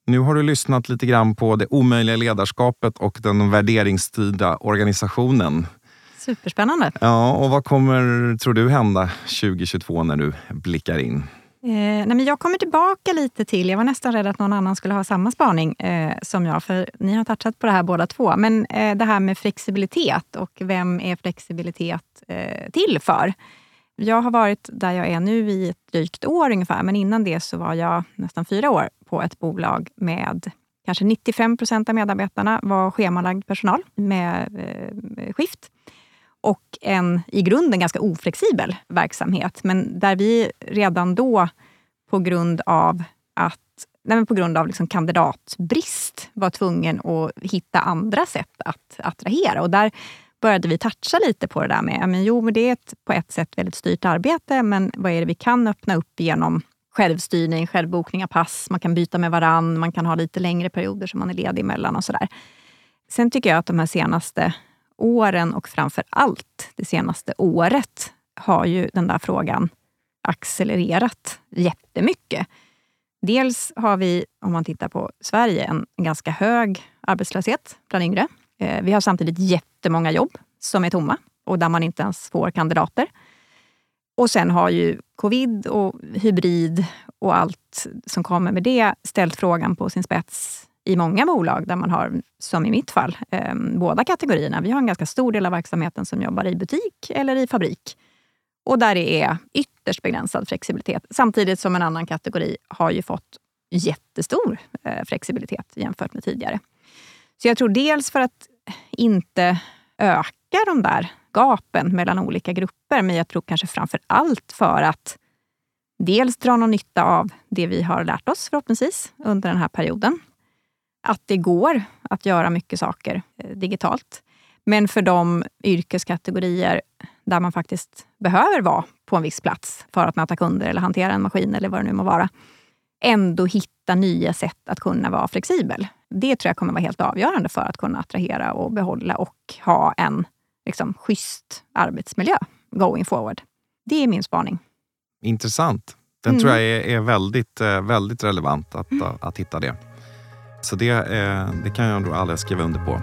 nu har du lyssnat lite grann på det omöjliga ledarskapet och den värderingsstyrda organisationen. Superspännande. Ja, och vad kommer, tror du, hända 2022 när du blickar in? Eh, nej men jag kommer tillbaka lite till, jag var nästan rädd att någon annan skulle ha samma spaning eh, som jag, för ni har touchat på det här båda två. Men eh, det här med flexibilitet och vem är flexibilitet eh, till för? Jag har varit där jag är nu i ett drygt år ungefär, men innan det så var jag nästan fyra år på ett bolag med kanske 95 procent av medarbetarna var schemalagd personal med eh, skift och en i grunden ganska oflexibel verksamhet. Men där vi redan då på grund av att nej på grund av liksom kandidatbrist var tvungen att hitta andra sätt att attrahera. Och där började vi toucha lite på det där med, men jo, men det är ett, på ett sätt väldigt styrt arbete, men vad är det vi kan öppna upp genom självstyrning, självbokning av pass, man kan byta med varann, man kan ha lite längre perioder som man är ledig emellan och sådär. Sen tycker jag att de här senaste åren och framför allt det senaste året har ju den där frågan accelererat jättemycket. Dels har vi, om man tittar på Sverige, en ganska hög arbetslöshet bland yngre. Eh, vi har samtidigt jättemånga jobb som är tomma och där man inte ens får kandidater. Och sen har ju covid och hybrid och allt som kommer med det ställt frågan på sin spets i många bolag där man har, som i mitt fall, eh, båda kategorierna. Vi har en ganska stor del av verksamheten som jobbar i butik eller i fabrik. Och där det är ytterst begränsad flexibilitet. Samtidigt som en annan kategori har ju fått jättestor eh, flexibilitet jämfört med tidigare. Så jag tror dels för att inte öka de där gapen mellan olika grupper, men jag tror kanske framför allt för att dels dra någon nytta av det vi har lärt oss förhoppningsvis under den här perioden att det går att göra mycket saker eh, digitalt. Men för de yrkeskategorier där man faktiskt behöver vara på en viss plats för att möta kunder eller hantera en maskin eller vad det nu må vara, ändå hitta nya sätt att kunna vara flexibel. Det tror jag kommer vara helt avgörande för att kunna attrahera och behålla och ha en liksom, schysst arbetsmiljö going forward. Det är min spaning. Intressant. Den mm. tror jag är, är väldigt, eh, väldigt relevant att, mm. att hitta det. Så det, eh, det kan jag nog aldrig skriva under på.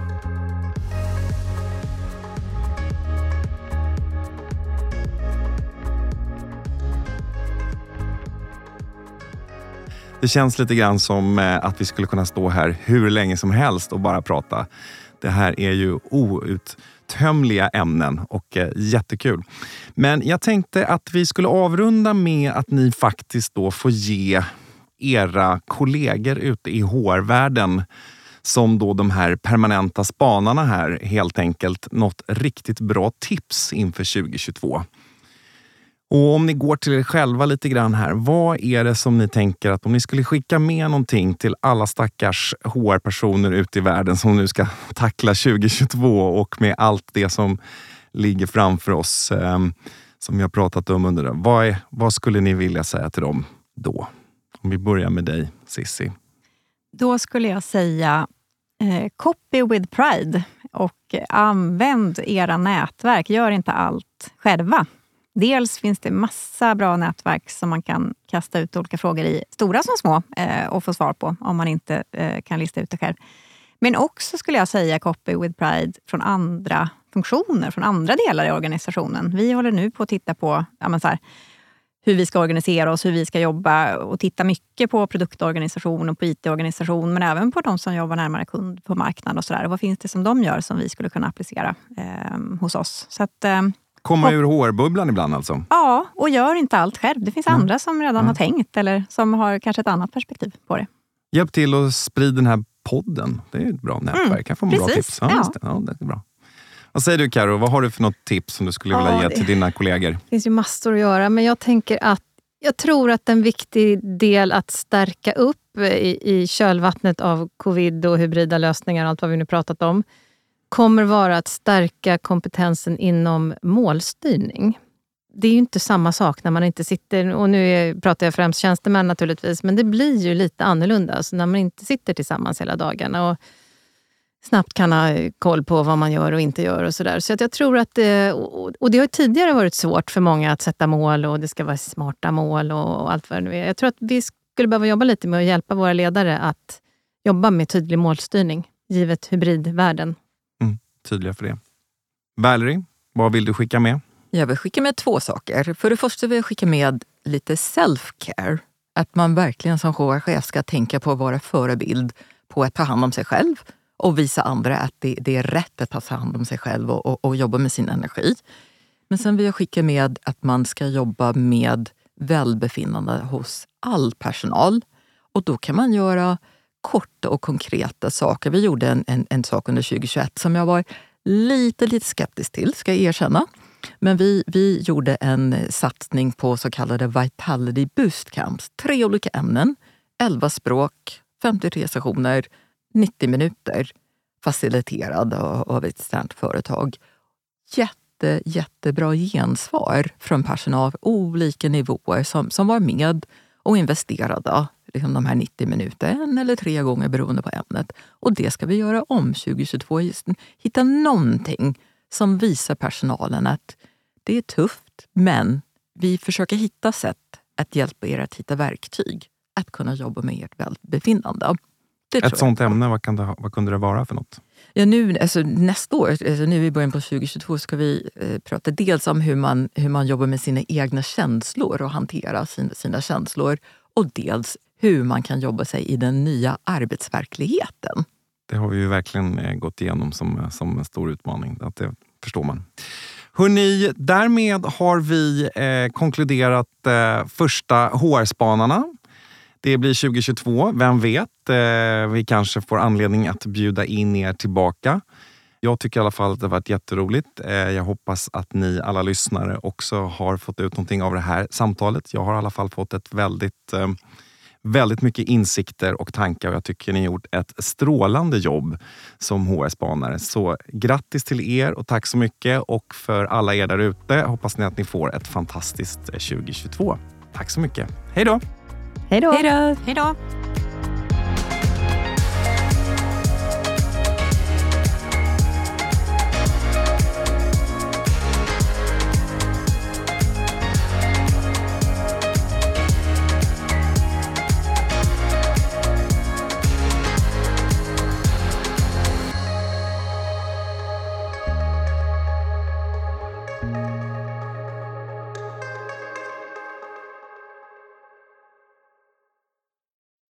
Det känns lite grann som eh, att vi skulle kunna stå här hur länge som helst och bara prata. Det här är ju outtömliga ämnen och eh, jättekul. Men jag tänkte att vi skulle avrunda med att ni faktiskt då får ge era kollegor ute i HR-världen som då de här permanenta spanarna här helt enkelt något riktigt bra tips inför 2022. Och om ni går till er själva lite grann här. Vad är det som ni tänker att om ni skulle skicka med någonting till alla stackars HR-personer ute i världen som nu ska *laughs* tackla 2022 och med allt det som ligger framför oss eh, som vi har pratat om under det. Vad, är, vad skulle ni vilja säga till dem då? Om vi börjar med dig, Sissi. Då skulle jag säga eh, copy with pride och använd era nätverk. Gör inte allt själva. Dels finns det massa bra nätverk som man kan kasta ut olika frågor i, stora som små, eh, och få svar på om man inte eh, kan lista ut det själv. Men också skulle jag säga copy with pride från andra funktioner, från andra delar i organisationen. Vi håller nu på att titta på ja, så här, hur vi ska organisera oss, hur vi ska jobba och titta mycket på produktorganisation och på IT-organisation, men även på de som jobbar närmare kund på marknad och sådär. Vad finns det som de gör som vi skulle kunna applicera eh, hos oss? Så att, eh, Komma ur HR-bubblan ibland alltså? Ja, och gör inte allt själv. Det finns mm. andra som redan mm. har tänkt eller som har kanske ett annat perspektiv på det. Hjälp till att sprida den här podden. Det är ett bra nätverk. Mm. Här får man bra tips. Ja, ja. ja, det är bra. Vad säger du Karo? Vad har du för något tips som du skulle vilja ja, ge till dina kollegor? Det finns ju massor att göra, men jag tänker att Jag tror att en viktig del att stärka upp i, i kölvattnet av covid och hybrida lösningar och allt vad vi nu pratat om, kommer vara att stärka kompetensen inom målstyrning. Det är ju inte samma sak när man inte sitter, och nu är, pratar jag främst tjänstemän naturligtvis, men det blir ju lite annorlunda alltså när man inte sitter tillsammans hela dagarna. Och snabbt kan ha koll på vad man gör och inte gör. och sådär. så att jag tror att, eh, och det har tidigare varit svårt för många att sätta mål och det ska vara smarta mål och allt vad det nu är. Jag tror att vi skulle behöva jobba lite med att hjälpa våra ledare att jobba med tydlig målstyrning, givet hybridvärlden. Tydliga för det. Valerie, vad vill du skicka med? Jag vill skicka med två saker. För det första vill jag skicka med lite self-care. Att man verkligen som HR-chef ska tänka på att vara förebild på att ta hand om sig själv och visa andra att det, det är rätt att ta hand om sig själv och, och, och, jobba med sin energi. Men sen vill jag skicka med att man ska jobba med välbefinnande hos all personal. Och då kan man göra korta och konkreta saker. Vi gjorde en, en, en sak under 2021 som jag var lite, lite skeptisk till, ska jag erkänna. Men vi, vi gjorde en satsning på så kallade Vitality Boost Camps. Tre olika ämnen, 11 språk, 53 sessioner 90 minuter faciliterad av ett externt företag. Jätte, jättebra gensvar från personal på olika nivåer som, som var med och investerade liksom de här 90 minuterna, en eller tre gånger beroende på ämnet. Och det ska vi göra om 2022. Just hitta någonting som visar personalen att det är tufft, men vi försöker hitta sätt att hjälpa er att hitta verktyg att kunna jobba med ert välbefinnande. Ett sånt ämne, vad, kan det, vad kunde det vara för något? Ja, nu, alltså, nästa år, alltså, nu i början på 2022, ska vi eh, prata dels om hur man, hur man jobbar med sina egna känslor och hanterar sina, sina känslor. Och dels hur man kan jobba sig i den nya arbetsverkligheten. Det har vi ju verkligen eh, gått igenom som, eh, som en stor utmaning. Att det förstår man. Hörrni, därmed har vi eh, konkluderat eh, första HR-spanarna det blir 2022, vem vet? Eh, vi kanske får anledning att bjuda in er tillbaka. Jag tycker i alla fall att det har varit jätteroligt. Eh, jag hoppas att ni alla lyssnare också har fått ut någonting av det här samtalet. Jag har i alla fall fått ett väldigt, eh, väldigt mycket insikter och tankar och jag tycker ni har gjort ett strålande jobb som HR-spanare. Så grattis till er och tack så mycket. Och för alla er där ute hoppas ni att ni får ett fantastiskt 2022. Tack så mycket. Hej då! Hej då! Hej då!